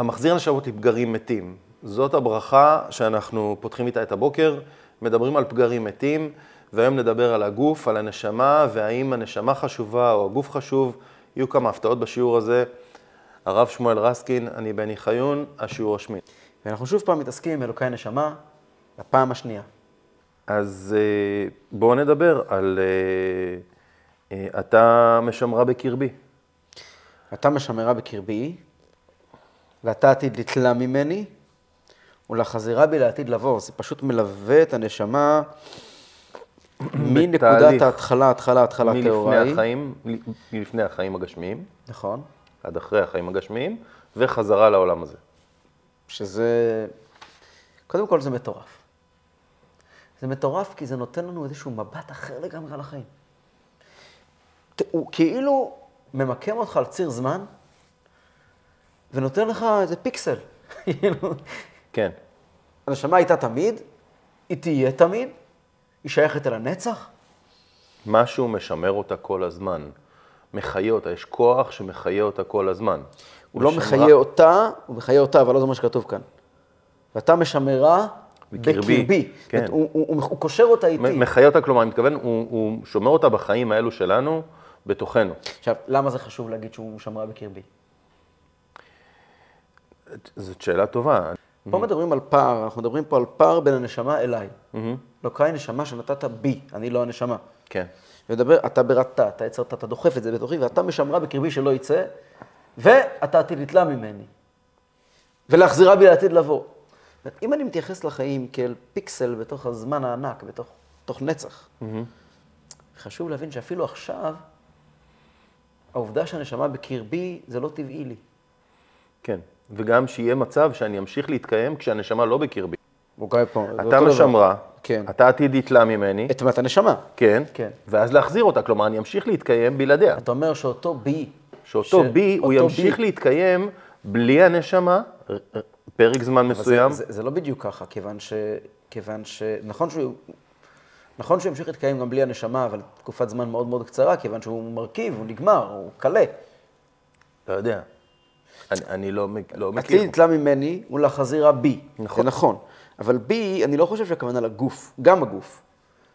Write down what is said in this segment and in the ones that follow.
המחזיר נשמות לפגרים מתים. זאת הברכה שאנחנו פותחים איתה את הבוקר, מדברים על פגרים מתים, והיום נדבר על הגוף, על הנשמה, והאם הנשמה חשובה או הגוף חשוב. יהיו כמה הפתעות בשיעור הזה. הרב שמואל רסקין, אני בני חיון, השיעור השמיני. ואנחנו שוב פעם מתעסקים עם אלוקי הנשמה, לפעם השנייה. אז אה, בואו נדבר על אה, אה, אתה משמרה בקרבי. אתה משמרה בקרבי, ואתה עתיד לתלה ממני, ולחזירה בי לעתיד לבוא. זה פשוט מלווה את הנשמה מנקודת. ההתחלה, התחלה, התחלה טהורה מלפני. החיים, הגשמיים, נכון. עד אחרי החיים הגשמיים, וחזרה לעולם הזה. שזה, קודם כל זה מטורף. זה מטורף כי זה נותן לנו איזשהו מבט אחר לגמרי על החיים. הוא כאילו ממקם אותך על ציר זמן, ונותן לך איזה פיקסל. כאילו, כן. הנשמה הייתה תמיד, היא תהיה תמיד, היא שייכת אל הנצח. משהו משמר אותה כל הזמן. מחיה אותה, יש כוח שמחיה אותה כל הזמן. הוא לא משמרה- מחיה אותה, הוא מחיה אותה, אבל לא זה מה שכתוב כאן. ואתה משמרה בקרבי, בקרבי. כן. הוא, הוא, הוא, הוא קושר אותה איתי. מחיה אותה, כלומר, אני מתכוון, הוא, הוא שומר אותה בחיים האלו שלנו, בתוכנו. עכשיו, למה זה חשוב להגיד שהוא שמרה בקרבי? זאת שאלה טובה. פה מדברים על פער, אנחנו מדברים פה על פער בין הנשמה אליי. לא קראי נשמה שנתת בי, אני לא הנשמה. כן. ומדבר, אתה בראת, אתה יצרת, אתה דוחף את זה בתוכי, ואתה משמרה בקרבי שלא יצא, ואתה עתיד לתלה ממני. ולהחזירה בי לעתיד לבוא. אם אני מתייחס לחיים כאל פיקסל בתוך הזמן הענק, בתוך, בתוך נצח, חשוב להבין שאפילו עכשיו, העובדה שהנשמה בקרבי זה לא טבעי לי. כן. וגם שיהיה מצב שאני אמשיך להתקיים כשהנשמה לא בקרבי. קורא פה, אתה. משמרה, כן. אתה עתיד יתלה ממני, את מת הנשמה. כן, כן. ואז להחזיר אותה, כלומר, אני אמשיך להתקיים בלעדיה. אתה אומר שאותו בי, שאותו ש- בי, הוא ימשיך בי. להתקיים בלי הנשמה, פרק זמן אבל זה- מסוים. זה, זה לא בדיוק ככה, כיוון ש... כיוון ש... נכון שהוא... נכון שהוא ימשיך להתקיים גם בלי הנשמה, אבל תקופת זמן מאוד מאוד קצרה, כיוון שהוא מרכיב, הוא נגמר, הוא קלה. אתה יודע. אני, אני לא, לא מכיר. עתיד נתלה ממני ולחזירה בי. נכון. זה נכון. אבל בי, אני לא חושב שהכוונה לגוף, גם הגוף.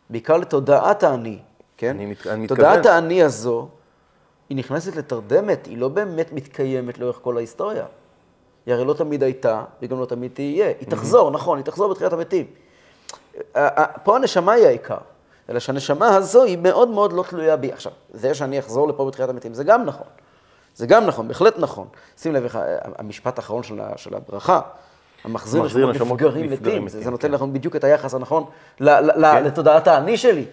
בעיקר לתודעת האני, כן? אני מת- אני תודעת מתכוון. האני הזו, היא נכנסת לתרדמת, היא לא באמת מתקיימת לאורך כל ההיסטוריה. היא הרי לא תמיד הייתה, והיא גם לא תמיד תהיה. היא תחזור, נכון, היא תחזור בתחילת המתים. פה הנשמה היא העיקר, אלא שהנשמה הזו היא מאוד מאוד לא תלויה בי. עכשיו, זה שאני אחזור לפה בתחילת המתים, זה גם נכון. זה גם נכון, בהחלט נכון. שים לב איך המשפט האחרון של ה- של הברכה, המחזיר נשמות נפגרים מתים, זה זה נותן כן. לכם בדיוק את היחס הנכון ל- ל- ל- לתודעת האני שלי.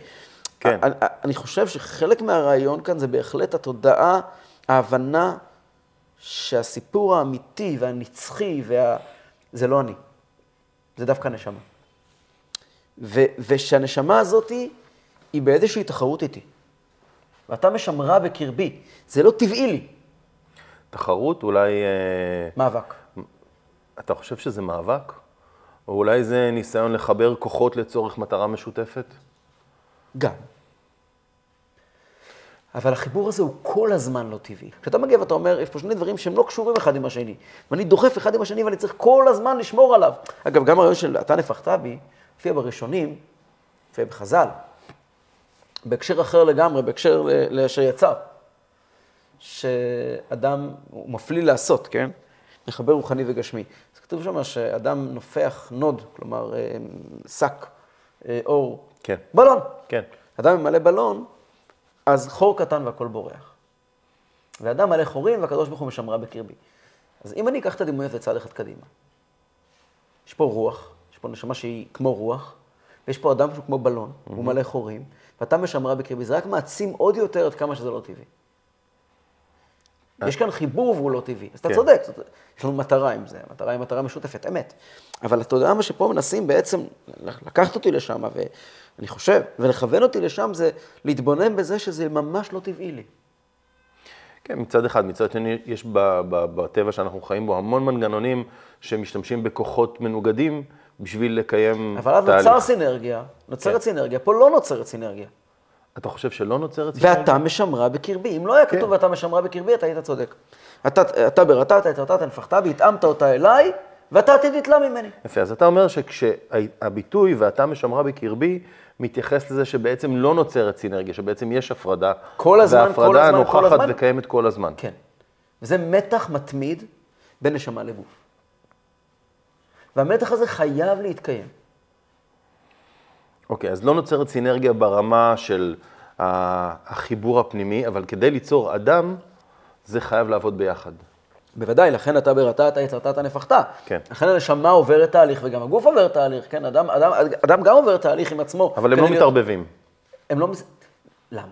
כן. אני- אני חושב שחלק מהרעיון כאן זה בהחלט התודעה, ההבנה שהסיפור האמיתי והנצחי, וה... זה לא אני, זה דווקא הנשמה. ו- ושהנשמה הזאת היא באיזושהי תחרות איתי. ואתה משמרה בקרבי, זה לא טבעי לי, תחרות, אולי... אה, מאבק. אתה חושב שזה מאבק? או אולי זה ניסיון לחבר כוחות לצורך מטרה משותפת? גם. אבל החיבור הזה הוא כל הזמן לא טבעי. כשאתה מגיע ואתה אומר, יש פה שני דברים שהם לא קשורים אחד עם השני, ואני דוחף אחד עם השני ואני צריך כל הזמן לשמור עליו. אגב, גם הרעיון של אתה נפחת בי, הופיע בראשונים, הופיע בחז"ל, בהקשר אחר לגמרי, בהקשר לאשר יצר, שאדם, הוא מפליא לעשות, כן? מחבר רוחני וגשמי. אז כתוב שם שאדם נופח נוד, כלומר, אה, שק, אה, אור, כן. בלון. כן. אדם ממלא בלון, אז חור קטן והכל בורח. ואדם מלא חורים והקדוש ברוך הוא משמרה בקרבי. אז אם אני אקח את הדמויות לצד אחד קדימה, יש פה רוח, יש פה נשמה שהיא כמו רוח, ויש פה אדם שהוא כמו בלון, הוא מלא חורים, ואתה משמרה בקרבי, זה רק מעצים עוד יותר עד כמה שזה לא טבעי. יש כאן חיבור והוא לא טבעי. אז אתה כן. צודק, יש לנו מטרה עם זה, המטרה היא מטרה משותפת, אמת. אבל אתה יודע מה שפה מנסים בעצם לקחת אותי לשם, ואני חושב, ולכוון אותי לשם זה להתבונן בזה שזה ממש לא טבעי לי. כן, מצד אחד. מצד שני, יש בטבע שאנחנו חיים בו המון מנגנונים שמשתמשים בכוחות מנוגדים בשביל לקיים אבל אז תהליך. נוצר סינרגיה, נוצרת כן. סינרגיה, פה לא נוצרת סינרגיה. אתה חושב שלא נוצרת סינרגיה? ואתה משמרה בקרבי. אם לא היה כן. כתוב ואתה משמרה בקרבי, אתה היית צודק. אתה, אתה ברטעת, את רטעת נפחתה, והתאמת אותה אליי, ואתה עתיד לתלה ממני. יפה, אז אתה אומר שכשהביטוי ואתה משמרה בקרבי, מתייחס לזה שבעצם לא נוצרת סינרגיה, שבעצם יש הפרדה. כל הזמן, כל הזמן, כל וההפרדה הזמן. נוכחת וקיימת כל הזמן. כן. וזה מתח מתמיד בין נשמה לגוף. והמתח הזה חייב להתקיים. אוקיי, אז לא נוצרת סינרגיה ברמה של החיבור הפנימי, אבל כדי ליצור אדם, זה חייב לעבוד ביחד. בוודאי, לכן אתה ברטעת, יצרתת נפחתה. כן. לכן הנשמה עוברת תהליך, וגם הגוף עובר תהליך, כן? אדם, אדם, אדם גם עובר תהליך עם עצמו. אבל הם לא להיות- מתערבבים. הם לא... למה?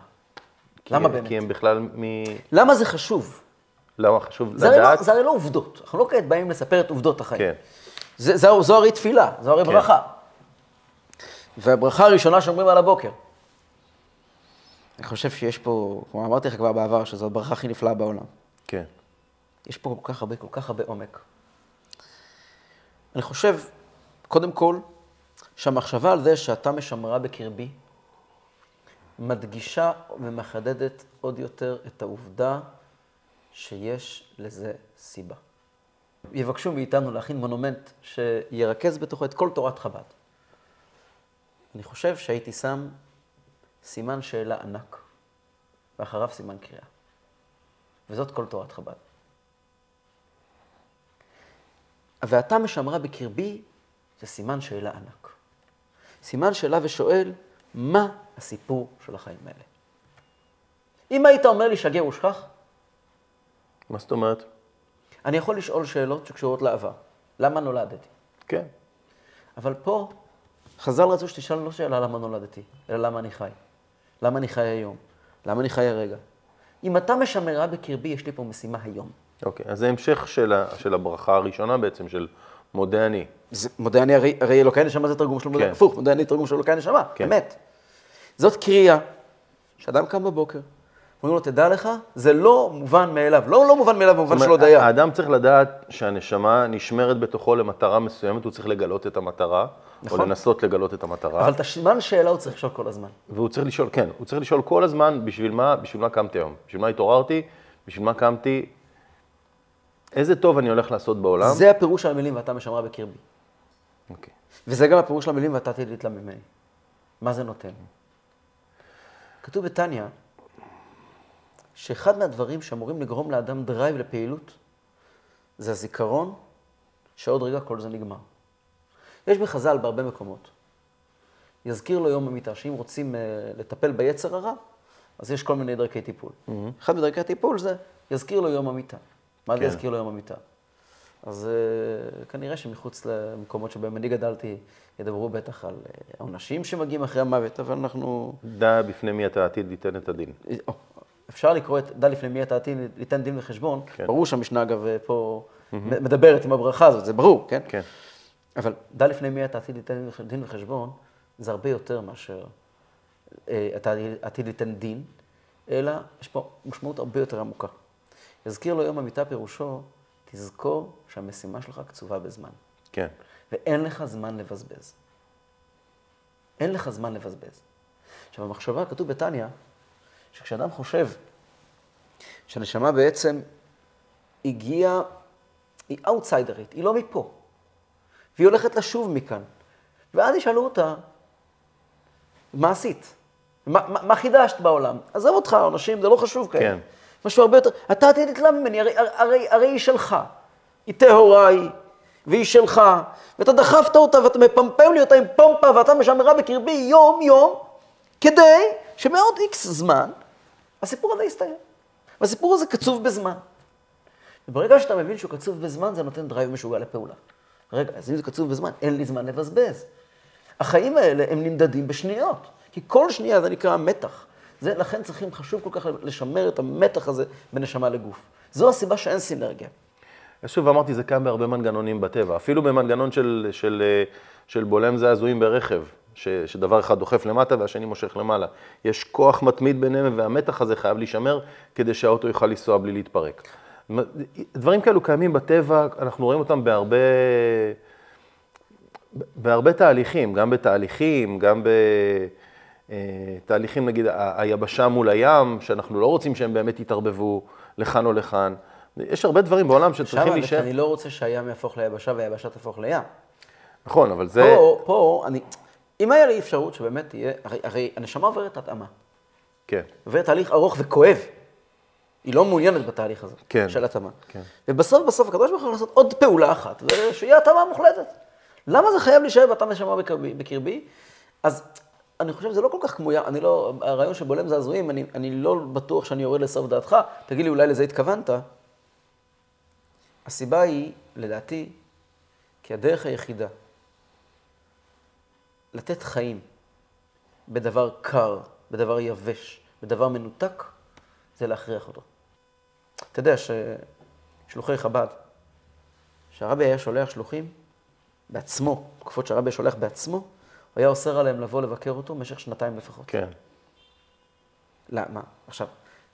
כי- למה באמת? כי הם בכלל מ... למה זה חשוב? למה חשוב זה לא, לדעת? זה הרי לא עובדות. אנחנו לא כעת באים לספר את עובדות החיים. כן. זה, זה, זו הרי תפילה, זו הרי כן. ברכה. והברכה הראשונה שאומרים על הבוקר. אני חושב שיש פה, כמו אמרתי לך כבר בעבר, שזו הברכה הכי נפלאה בעולם. כן. יש פה כל כך הרבה, כל כך הרבה עומק. אני חושב, קודם כל, שהמחשבה על זה שאתה משמרה בקרבי, מדגישה ומחדדת עוד יותר את העובדה שיש לזה סיבה. יבקשו מאיתנו להכין מונומנט שירכז בתוכו את כל תורת חב"ד. אני חושב שהייתי שם סימן שאלה ענק, ואחריו סימן קריאה. וזאת כל תורת חב"ד. ואתה משמרה בקרבי זה סימן שאלה ענק. סימן שאלה ושואל, מה הסיפור של החיים האלה? אם היית אומר לי שגר ושכח, מה זאת אומרת? אני יכול לשאול שאלות שקשורות לעבר. למה נולדתי? כן. אבל פה, חז"ל רצו שתשאל לא שאלה למה נולדתי, אלא למה אני חי. למה אני חי היום? למה אני חי הרגע? אם אתה משמרה בקרבי, יש לי פה משימה היום. אוקיי, אז זה המשך של, ה, של הברכה הראשונה בעצם, של מודה אני. זה, מודה אני, הרי, הרי אלוקי נשמה זה תרגום של מודה, כן. הפוך, מודה אני תרגום של אלוקי נשמה, כן. אמת. זאת קריאה, שאדם קם בבוקר, אומרים לו, תדע לך, זה לא מובן מאליו. לא לא מובן מאליו במובן אומרת, דיין. האדם צריך לדעת שהנשמה נשמרת בתוכו למטרה מסוימת, הוא צריך לגלות את המטרה, נכון. או לנסות לגלות את המטרה. אבל את הסימן שאלה הוא צריך לשאול כל הזמן. והוא צריך לשאול, כן, הוא צריך לשאול כל הזמן, בשביל מה, בשביל מה קמתי היום? בשביל מה התעוררתי? בשביל מה קמתי? איזה טוב אני הולך לעשות בעולם? זה הפירוש של המילים ואתה משמרה בקרבי. אוקיי. וזה גם הפירוש של המילים ואתה עתיד ליטלה ממני. מה זה נותן? כתוב בתניא, שאחד מהדברים שאמורים לגרום לאדם drive לפעילות, זה הזיכרון שעוד רגע כל זה נגמר. יש בחז"ל בהרבה מקומות. יזכיר לו יום המיתה, שאם רוצים uh, לטפל ביצר הרע, אז יש כל מיני דרכי טיפול. Mm-hmm. אחד מדרכי הטיפול זה יזכיר לו יום המיתה. מה זה כן. יזכיר לו יום המיטה? אז uh, כנראה שמחוץ למקומות שבהם אני גדלתי, ידברו בטח על uh, עונשים שמגיעים אחרי המוות, אבל אנחנו... דע בפני מי אתה עתיד ליתן את הדין. או, אפשר לקרוא את דע לפני מי אתה עתיד ליתן דין וחשבון. כן. ברור שהמשנה, אגב, פה מדברת עם הברכה הזאת, זה ברור, כן? כן. אבל דע לפני מי אתה עתיד ליתן דין וחשבון, זה הרבה יותר מאשר אה, אתה עתיד ליתן דין, אלא יש פה משמעות הרבה יותר עמוקה. יזכיר לו יום המיטה פירושו, תזכור שהמשימה שלך קצובה בזמן, כן. ואין לך זמן לבזבז. אין לך זמן לבזבז. עכשיו, המחשבה, כתוב בתניא, שכשאדם חושב שהנשמה בעצם הגיעה, היא אאוטסיידרית, היא לא מפה, והיא הולכת לשוב מכאן, ואז ישאלו אותה, מה עשית? מה, מה, מה חידשת בעולם? עזוב אותך, אנשים, זה לא חשוב כעת. כן. משהו הרבה יותר, אתה עתיד ליטלה ממני, הרי, הרי, הרי היא שלך. היא טהורה היא, והיא שלך, ואתה נפחת אותה ואתה מפמפם לי אותה עם פומפה ואתה משמרה בקרבי יום-יום, כדי שבעוד X זמן, הסיפור הזה יסתיים. והסיפור הזה קצוב בזמן. וברגע שאתה מבין שהוא קצוב בזמן, זה נותן drive משוגע לפעולה. רגע, אז אם זה קצוב בזמן, אין לי זמן לבזבז. החיים האלה הם נמדדים בשניות, כי כל שנייה זה נקרא מתח. זה, לכן צריכים, חשוב כל כך לשמר את המתח הזה בין נשמה לגוף. זו הסיבה שאין סינרגיה. שוב אמרתי, זה קיים בהרבה מנגנונים בטבע. אפילו במנגנון של, של, של בולם זעזועים ברכב, ש, שדבר אחד דוחף למטה והשני מושך למעלה. יש כוח מתמיד ביניהם, והמתח הזה חייב להישמר כדי שהאוטו יוכל לנסוע בלי להתפרק. דברים כאלו קיימים בטבע, אנחנו רואים אותם בהרבה, בהרבה תהליכים, גם בתהליכים, גם בתהליכים, נגיד, ה- היבשה מול הים, שאנחנו לא רוצים שהם באמת יתערבבו לכאן או לכאן. יש הרבה דברים בעולם שצריכים עכשיו, להישאר. אני לא רוצה שהים יהפוך ליבשה והיבשה תהפוך לים. נכון, אבל זה... פה, פה, אני, אם היה לי אפשרות שבאמת תהיה, הרי, הרי הנשמה עוברת התאמה. כן, עוברת תהליך ארוך וכואב. היא לא מעוניינת בתהליך הזה, כן, של התאמה. כן. ובסוף, בסוף, הקדוש ברוך הוא לעשות עוד פעולה אחת, ושיהיה התאמה מוחלטת. למה זה חייב להישאר ואתה נשמה בקרבי? בקרבי? אז אני חושב שזה לא כל כך כמו, אני לא, הרעיון שבולם זעזועים, אני, אני לא בטוח שאני יורד לסוף דעתך, תגיד לי, אולי לזה התכוונת? הסיבה היא, לדעתי, כי הדרך היחידה לתת חיים בדבר קר, בדבר יבש, בדבר מנותק, זה להכריח אותו. אתה יודע ששלוחי חב"ד, שהרבי היה שולח שלוחים בעצמו, תקופות שהרבי היה שולח בעצמו, הוא היה אוסר עליהם לבוא לבקר אותו במשך שנתיים לפחות. כן. למה? עכשיו,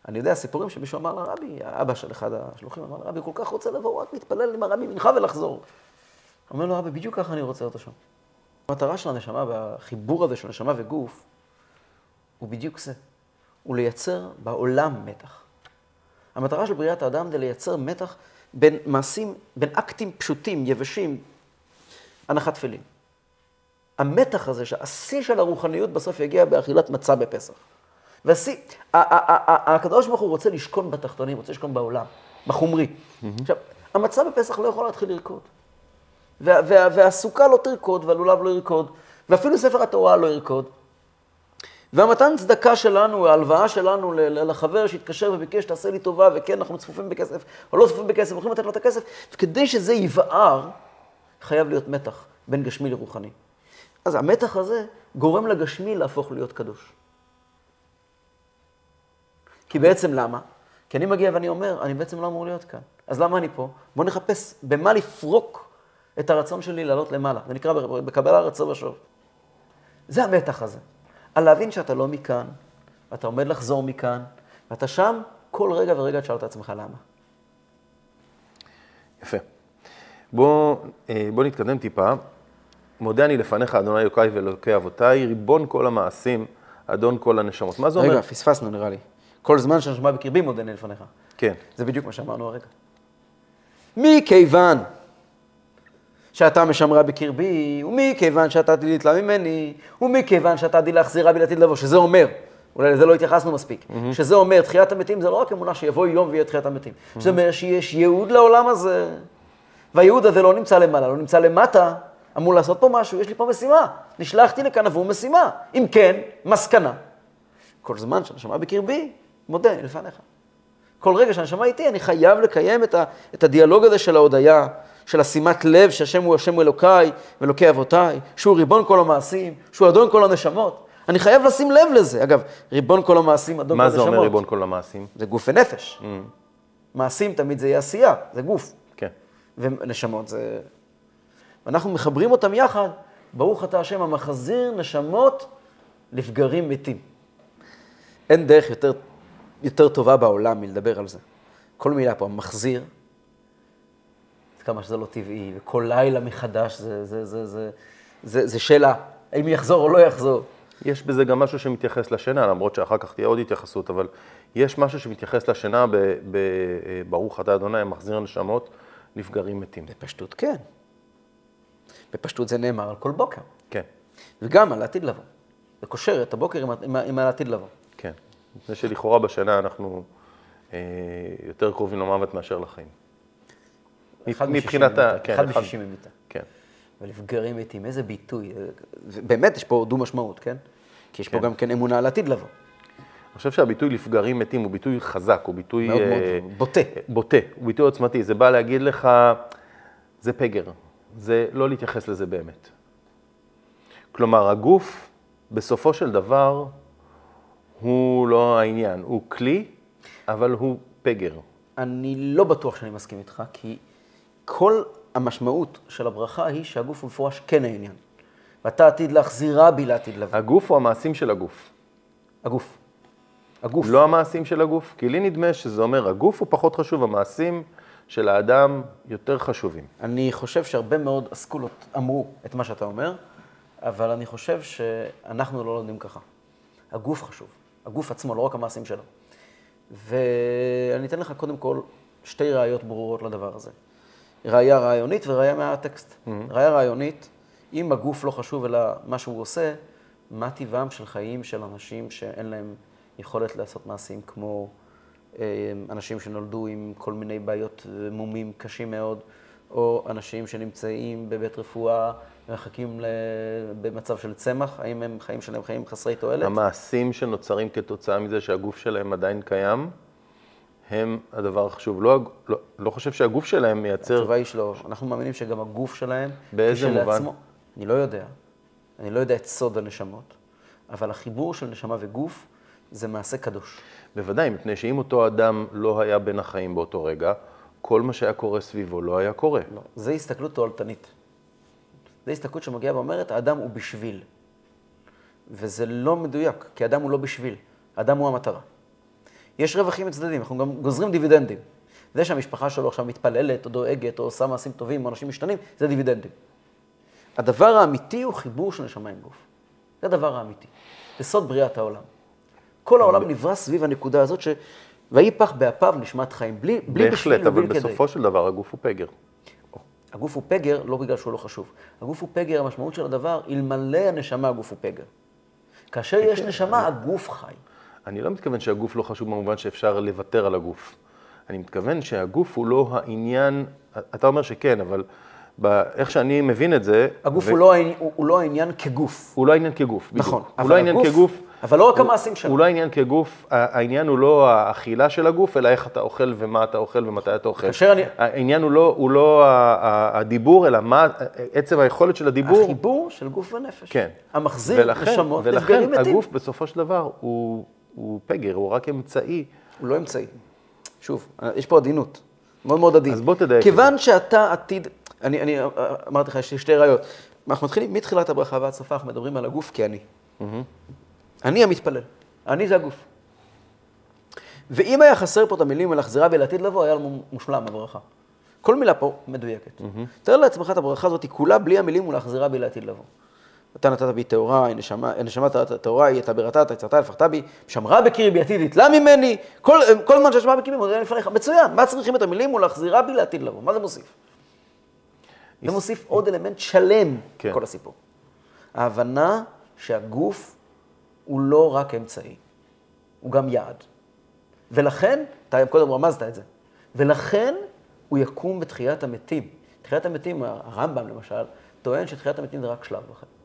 אני יודע סיפורים שמישהו אמר לרבי, האבא של אחד השלוחים אמר לרבי, כל כך רוצה לבוא, הוא רק מתפלל עם הרבי מנחה ולחזור. אומר לו, רבי, בדיוק ככה אני רוצה אותו שם. המטרה של הנשמה והחיבור הזה של נשמה וגוף, הוא בדיוק זה. הוא לייצר בעולם מתח. המטרה של בריאת האדם זה לייצר מתח בין מעשים, בין אקטים פשוטים, יבשים, הנחת תפילין. המתח הזה, שהשיא של הרוחניות בסוף יגיע באכילת מצה בפסח. והשיא, הקדוש ברוך הוא רוצה לשכון בתחתונים, רוצה לשכון בעולם, בחומרי. עכשיו, המצה בפסח לא יכולה להתחיל לרקוד. וה, וה, והסוכה לא תרקוד, והלולב לא ירקוד, ואפילו ספר התורה לא ירקוד. והמתן צדקה שלנו, ההלוואה שלנו לחבר שהתקשר וביקש, תעשה לי טובה, וכן, אנחנו צפופים בכסף, או לא צפופים בכסף, הולכים לתת לו את הכסף, וכדי שזה יבער, חייב להיות מתח בין גשמי לרוחני. אז המתח הזה גורם לגשמי להפוך להיות קדוש. כי בעצם למה? כי אני מגיע ואני אומר, אני בעצם לא אמור להיות כאן. אז למה אני פה? בואו נחפש במה לפרוק את הרצון שלי לעלות למעלה. זה נקרא בקבלה רצו ושוב. זה המתח הזה. על להבין שאתה לא מכאן, ואתה עומד לחזור מכאן, ואתה שם כל רגע ורגע תשאל את עצמך למה. יפה. בוא, אה, בוא נתקדם טיפה. מודה אני לפניך, אדוני אלוקיי ואלוקי אבותיי, ריבון כל המעשים, אדון כל הנשמות. מה זה אומר? רגע, פספסנו נראה לי. כל זמן שנשמע בקרבי מודני לפניך. כן. זה בדיוק מה שאמרנו הרגע. מכיוון שאתה משמרה בקרבי, ומכיוון שאתה להתלה ממני, ומכיוון שאתה עתיד להחזירה בי לעתיד לבוא, שזה אומר, אולי לזה לא התייחסנו מספיק, mm-hmm. שזה אומר, תחיית המתים זה לא רק אמונה שיבוא יום ויהיה תחיית המתים, mm-hmm. זה אומר שיש ייעוד לעולם הזה, והייעוד הזה לא נמצא למעלה, לא נמצא למטה, אמור לעשות פה משהו, יש לי פה משימה, נשלחתי לכאן עבור משימה. אם כן, מסקנה. כל זמן שהנשמה בקרבי, מודה אני לפניך. כל רגע שהנשמה איתי, אני חייב לקיים את, ה, את הדיאלוג הזה של ההודיה, של השימת לב שהשם הוא השם אלוקיי ואלוקי אבותיי, שהוא ריבון כל המעשים, שהוא אדון כל הנשמות. אני חייב לשים לב לזה. אגב, ריבון כל המעשים, אדון כל מה הנשמות. זה אומר ריבון כל המעשים? זה גוף ונפש. מעשים תמיד זה יהיה עשייה, זה גוף. כן. ונשמות זה... ואנחנו מחברים אותם יחד, ברוך אתה השם המחזיר נשמות לפגרים מתים. אין דרך יותר, יותר טובה בעולם מלדבר על זה. כל מילה פה, המחזיר, כמה שזה לא טבעי, וכל לילה מחדש זה, זה, זה, זה, זה, זה שאלה, האם יחזור או לא יחזור. יש בזה גם משהו שמתייחס לשינה, למרות שאחר כך תהיה עוד התייחסות, אבל יש משהו שמתייחס לשינה ב- ברוך אתה אדוני, מחזיר נשמות, נפגרים מתים. בפשטות כן. בפשטות זה נאמר על כל בוקר, כן, וגם על העתיד לבוא. זה קושר את הבוקר עם, ה- עם, ה- עם העתיד לבוא. כן. מפני שלכאורה בשינה אנחנו אה, יותר קרובים למוות מאשר לחיים. אחד מבחינת ה... כן, אחד משישים ממיתה. כן. ולפגרים מתים, איזה ביטוי. זה- באמת, יש פה דו משמעות, כן? כי יש פה כן. גם כן אמונה על עתיד לבוא. אני חושב שהביטוי לפגרים מתים הוא ביטוי חזק, הוא ביטוי... מאוד אה, מאוד בוטה. בוטה, הוא ביטוי עוצמתי. זה בא להגיד לך, זה פגר, זה לא להתייחס לזה באמת. כלומר, הגוף, בסופו של דבר, הוא לא העניין, הוא כלי, אבל הוא פגר. אני לא בטוח שאני מסכים איתך, כי כל המשמעות של הברכה היא שהגוף הוא מפורש כן העניין. ואתה עתיד להחזירה בי לעתיד לבוא. הגוף הוא המעשים של הגוף, הגוף. הגוף. לא המעשים של הגוף. כי לי נדמה שזה אומר, הגוף הוא פחות חשוב, המעשים של האדם יותר חשובים. אני חושב שהרבה מאוד אסכולות אמרו את מה שאתה אומר, אבל אני חושב שאנחנו לא לומדים ככה. הגוף חשוב, הגוף עצמו, לא רק המעשים שלו. ואני אתן לך קודם כל שתי ראיות ברורות לדבר הזה. ראייה רעיונית וראייה מהטקסט. Mm-hmm. ראייה רעיונית, אם הגוף לא חשוב אלא מה שהוא עושה, מה טבעם של חיים של אנשים שאין להם יכולת לעשות מעשים כמו אה, אנשים שנולדו עם כל מיני בעיות מומים קשים מאוד, או אנשים שנמצאים בבית רפואה ומחכים במצב של צמח, האם הם חיים שלהם חיים חסרי תועלת? המעשים שנוצרים כתוצאה מזה שהגוף שלהם עדיין קיים, הם הדבר החשוב. לא, לא, לא חושב שהגוף שלהם מייצר... התשובה היא שלא. אנחנו מאמינים שגם הגוף שלהם, באיזה מובן? אני לא יודע. אני לא יודע את סוד הנשמות, אבל החיבור של נשמה וגוף זה מעשה קדוש. בוודאי, מפני שאם אותו אדם לא היה בין החיים באותו רגע, כל מה שהיה קורה סביבו לא היה קורה. לא, זה הסתכלות תועלתנית. זו הסתכלות שמגיעה ואומרת, האדם הוא בשביל. וזה לא מדויק, כי האדם הוא לא בשביל, האדם הוא המטרה. יש רווחים מצדדים, אנחנו גם גוזרים דיבידנדים. זה שהמשפחה שלו עכשיו מתפללת, או דואגת, או עושה מעשים טובים, או אנשים משתנים, זה דיבידנדים. הדבר האמיתי הוא חיבור של נשמה עם גוף. זה הדבר האמיתי. זה סוד בריאת העולם. כל העולם נברא סביב הנקודה הזאת ש... ויהי פח באפיו נשמת חיים, בלי, בלי בשביל ובלי כדי. בהחלט, אבל בסופו של דבר הגוף הוא פגר. הגוף הוא פגר לא בגלל שהוא לא חשוב. הגוף הוא פגר, המשמעות של הדבר, אלמלא הנשמה הגוף הוא פגר. כאשר יש כן, נשמה, הגוף חי. אני לא מתכוון שהגוף לא חשוב במובן שאפשר לוותר על הגוף. אני מתכוון שהגוף הוא לא העניין, אתה אומר שכן, אבל איך שאני מבין את זה... הגוף ו... הוא, לא, הוא לא העניין כגוף. הוא לא העניין כגוף, בדיוק. נכון. הוא לא העניין כגוף. אבל לא רק המעשים שלו. הוא לא העניין כגוף, העניין הוא לא האכילה של הגוף, אלא איך אתה אוכל ומה אתה אוכל ומתי אתה אוכל. כאשר אני... העניין הוא לא, הוא לא הדיבור, אלא מה, עצם היכולת של הדיבור. החיבור של גוף ונפש. כן. המחזיר ולכן, נשמות נפגעים מתים. ולכן הגוף בסופו של דבר הוא, הוא פגר, הוא רק אמצעי. הוא לא אמצעי. שוב, יש פה עדינות. מאוד מאוד עדין. אז בוא תדייק. כיוון שאתה עתיד, אני, אני אמרתי לך, יש לי שתי ראיות. אנחנו מתחילים מתחילת הברכה ועד סופה, אנחנו מדברים על הגוף כאני. Mm-hmm. אני המתפלל, אני זה הגוף. ואם היה חסר פה את המילים ולהחזירה ולעתיד לבוא, היה לנו מושלם הברכה. כל מילה פה מדויקת. Mm-hmm. תאר לעצמך את הברכה הזאת, היא כולה בלי המילים ולהחזירה ולעתיד לבוא. אתה נתת בי טהורה, נשמה טהורה, היא אתה בראתה, אתה יצרת לפחת בי, שמרה בקרי ביתי דתלה ממני, כל, כל זמן שישמע בקרי מודיע לפניך. מצוין, מה צריכים את המילים ולהחזירה בי לעתיד לבוא? מה זה מוסיף? זה מוסיף עוד אלמנט שלם כן. כל הסיפור. ההבנה שהגוף הוא לא רק אמצעי, הוא גם יעד. ולכן, אתה קודם רמזת את זה, ולכן הוא יקום בתחיית המתים. תחיית המתים, הרמב"ם למשל, טוען שתחיית המתים זה רק שלב בחיים.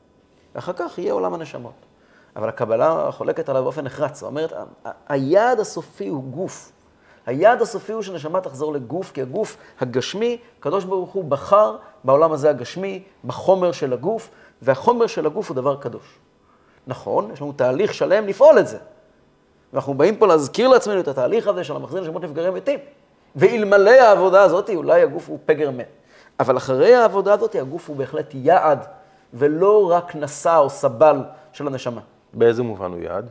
ואחר כך יהיה עולם הנשמות. אבל הקבלה חולקת עליו באופן נחרץ, אומרת, היעד הסופי הוא גוף. היעד הסופי הוא שנשמה תחזור לגוף, כי הגוף הגשמי, הקדוש ברוך הוא בחר בעולם הזה הגשמי, בחומר של הגוף, והחומר של הגוף הוא דבר קדוש. נכון, יש לנו תהליך שלם לפעול את זה. ואנחנו באים פה להזכיר לעצמנו את התהליך הזה של המחזיר נשמות נפגרים מתים. ואלמלא העבודה הזאת, אולי הגוף הוא פגר מת. אבל אחרי העבודה הזאת, הגוף הוא בהחלט יעד, ולא רק נשא או סבל של הנשמה. באיזה מובן הוא יעד?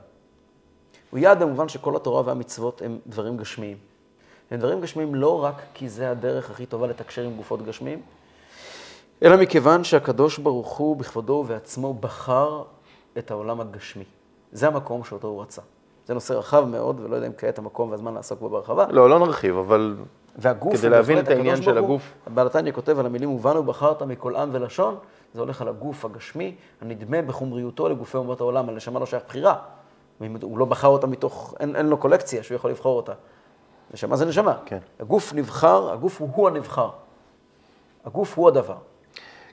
הוא יעד במובן שכל התורה והמצוות הם דברים גשמיים. הם דברים גשמיים לא רק כי זה הדרך הכי טובה לתקשר עם גופות גשמיים, אלא מכיוון שהקדוש ברוך הוא בכבודו ובעצמו בחר את העולם הגשמי. זה המקום שאותו הוא רצה. זה נושא רחב מאוד, ולא יודע אם כעת המקום והזמן לעסוק בו בהרחבה. לא, לא נרחיב, אבל והגוף, כדי להבין את העניין של הגוף. הבעל התניא כותב על המילים, ובנו בחרת מכל עם ולשון, זה הולך על הגוף הגשמי, הנדמה בחומריותו לגופי אומות העולם, הנשמה לא שייך בחירה. הוא לא בחר אותה מתוך, אין, אין לו קולקציה שהוא יכול לבחור אותה. נשמה זה נשמה. כן. הגוף נבחר, הגוף הוא הוא הנבחר. הגוף הוא הדבר.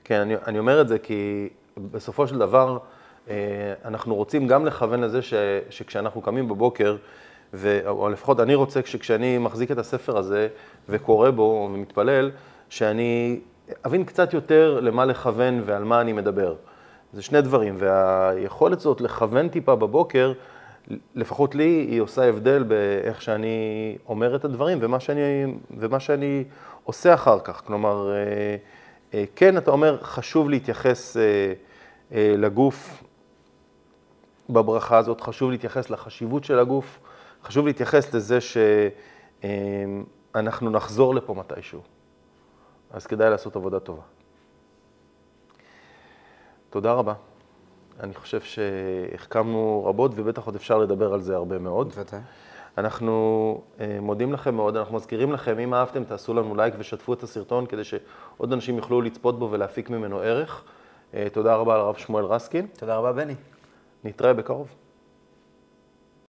כן, אני, אני אומר את זה כי בסופו של דבר, אה, אנחנו רוצים גם לכוון לזה ש, שכשאנחנו קמים בבוקר, ו, או לפחות אני רוצה שכשאני מחזיק את הספר הזה וקורא בו ומתפלל, שאני אבין קצת יותר למה לכוון ועל מה אני מדבר. זה שני דברים, והיכולת הזאת לכוון טיפה בבוקר, לפחות לי, היא עושה הבדל באיך שאני אומר את הדברים ומה שאני, ומה שאני עושה אחר כך. כלומר, אה, אה, כן, אתה אומר, חשוב להתייחס אה, לגוף בברכה הזאת, חשוב להתייחס לחשיבות של הגוף, חשוב להתייחס לזה שאנחנו נחזור לפה מתישהו. אז כדאי לעשות עבודה טובה. תודה רבה. אני חושב שהחכמנו רבות, ובטח עוד אפשר לדבר על זה הרבה מאוד. בוודאי. אנחנו אה, מודים לכם מאוד, אנחנו מזכירים לכם, אם אהבתם, תעשו לנו לייק ושתפו את הסרטון כדי שעוד אנשים יוכלו לצפות בו ולהפיק ממנו ערך. אה, תודה רבה לרב שמואל רסקין, תודה רבה, בני. נתראה בקרוב.